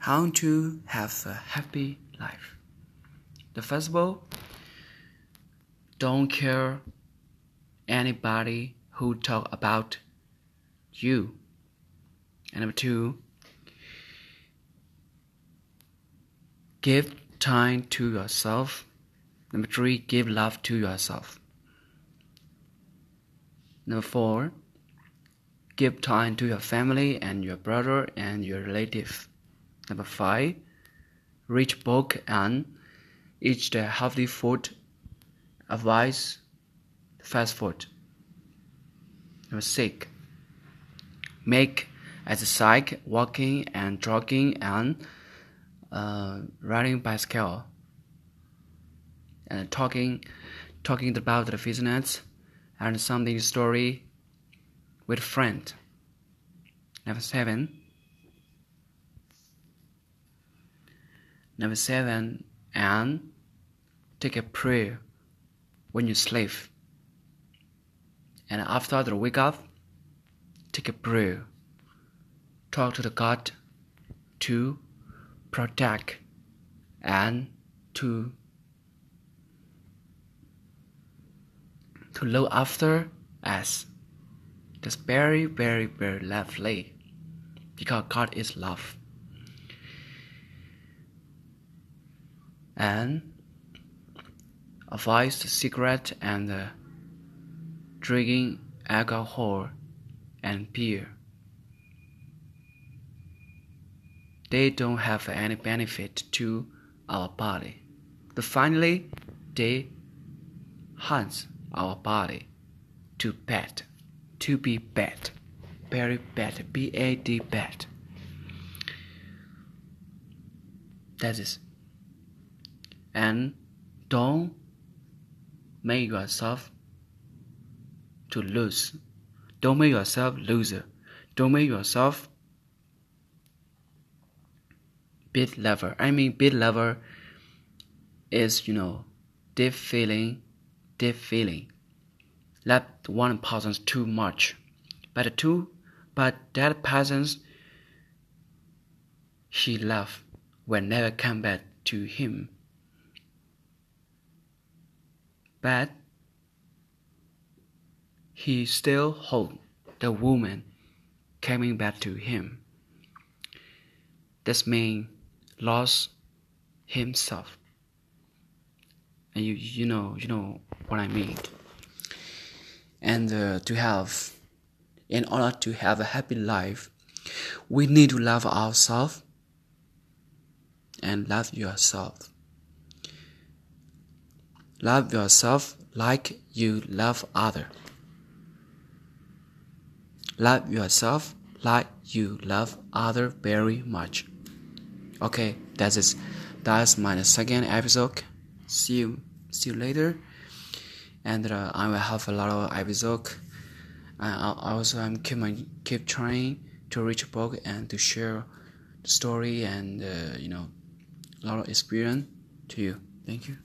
how to have a happy life. The first all, don't care anybody who talk about you. And number two, give time to yourself. Number three, give love to yourself. Number four, give time to your family and your brother and your relative. Number five, read book and eat the healthy food. Avoid fast food. Number six, make exercise, walking and jogging and uh, riding bicycle and talking talking about the business and something story with friend. Number seven. Number seven, and take a prayer when you sleep. And after the wake up, take a prayer. Talk to the God to protect and to to look after us. That's very, very, very lovely because God is love. And the cigarette and uh, drinking alcohol and beer. They don't have any benefit to our body. But finally, they harm our body to bad, to be bad, very bad, B A D bad. That is. And don't make yourself to lose. Don't make yourself loser. Don't make yourself bit lover. I mean, bit lover is you know deep feeling, deep feeling. That one person's too much, but two, but that person's she love will never come back to him. But he still hold the woman coming back to him. This man lost himself. And you you know you know what I mean. And uh, to have, in order to have a happy life, we need to love ourselves and love yourself. Love yourself like you love other. Love yourself like you love other very much. Okay, that's it. That's my second episode. See you, see you later. And uh, I will have a lot of episode. Uh, also, I'm keep my, keep trying to reach a book and to share the story and uh, you know a lot of experience to you. Thank you.